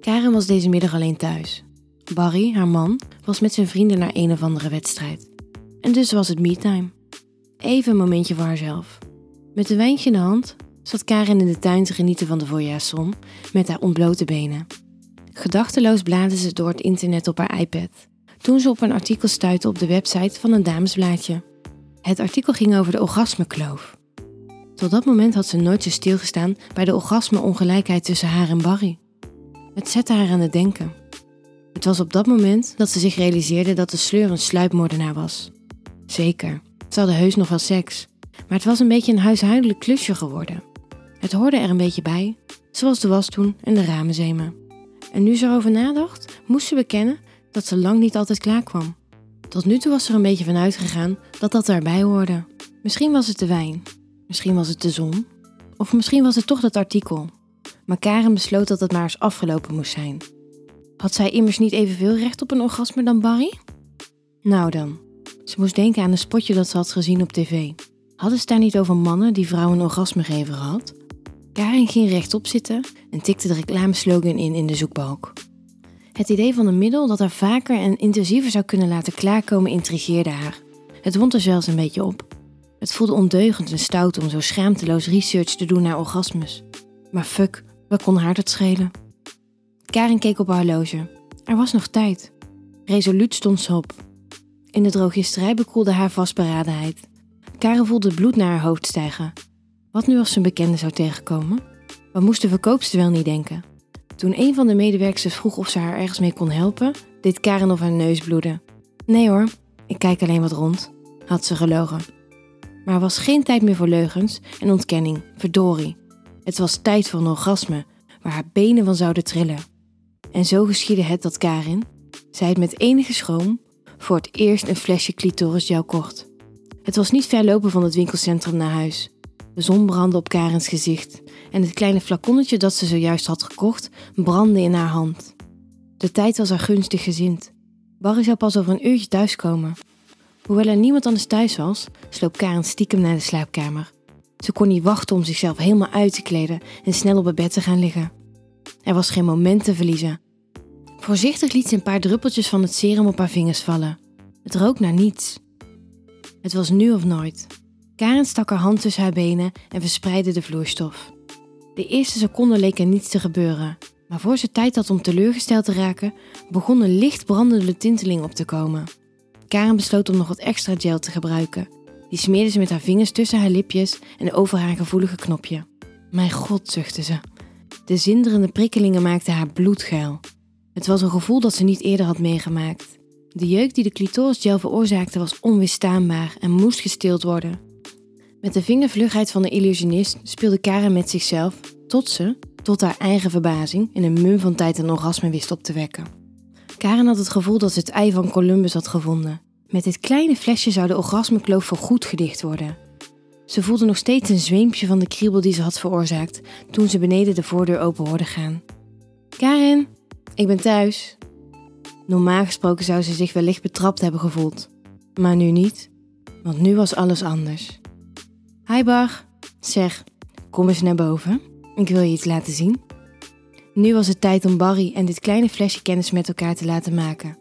Karen was deze middag alleen thuis. Barry, haar man, was met zijn vrienden naar een of andere wedstrijd. En dus was het me-time. Even een momentje voor haarzelf. Met een wijntje in de hand zat Karen in de tuin te genieten van de voorjaarszon met haar ontblote benen. Gedachteloos bladerde ze door het internet op haar iPad toen ze op een artikel stuitte op de website van een damesblaadje. Het artikel ging over de orgasmekloof. Tot dat moment had ze nooit zo stilgestaan bij de orgasme-ongelijkheid tussen haar en Barry. Het zette haar aan het denken. Het was op dat moment dat ze zich realiseerde dat de sleur een sluipmoordenaar was. Zeker, ze hadden heus nog wel seks, maar het was een beetje een huishoudelijk klusje geworden. Het hoorde er een beetje bij, zoals de was toen en de ramenzemen. En nu ze erover nadacht, moest ze bekennen dat ze lang niet altijd klaar kwam. Tot nu toe was ze er een beetje van uitgegaan dat dat erbij hoorde. Misschien was het de wijn, misschien was het de zon, of misschien was het toch dat artikel. Maar Karen besloot dat het maar eens afgelopen moest zijn. Had zij immers niet evenveel recht op een orgasme dan Barry? Nou dan, ze moest denken aan een spotje dat ze had gezien op tv. Hadden ze daar niet over mannen die vrouwen een orgasme geven gehad? Karin ging rechtop zitten en tikte de reclameslogan in in de zoekbalk. Het idee van een middel dat haar vaker en intensiever zou kunnen laten klaarkomen intrigeerde haar. Het wond er zelfs een beetje op. Het voelde ondeugend en stout om zo schaamteloos research te doen naar orgasmes. Maar fuck, wat kon haar dat schelen? Karin keek op haar horloge. Er was nog tijd. Resoluut stond ze op. In de drogisterij bekoelde haar vastberadenheid. Karen voelde bloed naar haar hoofd stijgen. Wat nu als ze een bekende zou tegenkomen? Wat moest de verkoopster wel niet denken? Toen een van de medewerkers vroeg of ze haar ergens mee kon helpen, deed Karen of haar neus bloeden. Nee hoor, ik kijk alleen wat rond, had ze gelogen. Maar er was geen tijd meer voor leugens en ontkenning, verdorie. Het was tijd voor een orgasme, waar haar benen van zouden trillen. En zo geschiedde het dat Karin, zij het met enige schroom, voor het eerst een flesje clitorisgel kocht. Het was niet ver lopen van het winkelcentrum naar huis. De zon brandde op Karens gezicht en het kleine flaconnetje dat ze zojuist had gekocht brandde in haar hand. De tijd was haar gunstig gezind. Barry zou pas over een uurtje thuiskomen. Hoewel er niemand anders thuis was, sloop Karen stiekem naar de slaapkamer. Ze kon niet wachten om zichzelf helemaal uit te kleden en snel op het bed te gaan liggen. Er was geen moment te verliezen. Voorzichtig liet ze een paar druppeltjes van het serum op haar vingers vallen. Het rook naar niets. Het was nu of nooit. Karen stak haar hand tussen haar benen en verspreidde de vloeistof. De eerste seconde leek er niets te gebeuren, maar voor ze tijd had om teleurgesteld te raken, begon een licht brandende tinteling op te komen. Karen besloot om nog wat extra gel te gebruiken. Die smeerde ze met haar vingers tussen haar lipjes en over haar gevoelige knopje. Mijn god, zuchtte ze. De zinderende prikkelingen maakten haar bloedgeil. Het was een gevoel dat ze niet eerder had meegemaakt. De jeuk die de clitorisgel veroorzaakte was onweerstaanbaar en moest gestild worden. Met de vingervlugheid van de illusionist speelde Karen met zichzelf, tot ze, tot haar eigen verbazing, in een mum van tijd een orgasme wist op te wekken. Karen had het gevoel dat ze het ei van Columbus had gevonden. Met dit kleine flesje zou de orgasmekloof voor goed gedicht worden. Ze voelde nog steeds een zweempje van de kriebel die ze had veroorzaakt toen ze beneden de voordeur open hoorde gaan. Karen, ik ben thuis. Normaal gesproken zou ze zich wellicht betrapt hebben gevoeld. Maar nu niet, want nu was alles anders. Hi Bar, zeg, kom eens naar boven. Ik wil je iets laten zien. Nu was het tijd om Barry en dit kleine flesje kennis met elkaar te laten maken.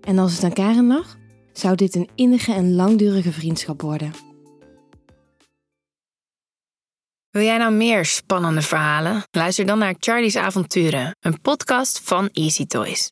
En als het aan Karen lag, zou dit een innige en langdurige vriendschap worden. Wil jij nou meer spannende verhalen? Luister dan naar Charlie's Avonturen, een podcast van Easy Toys.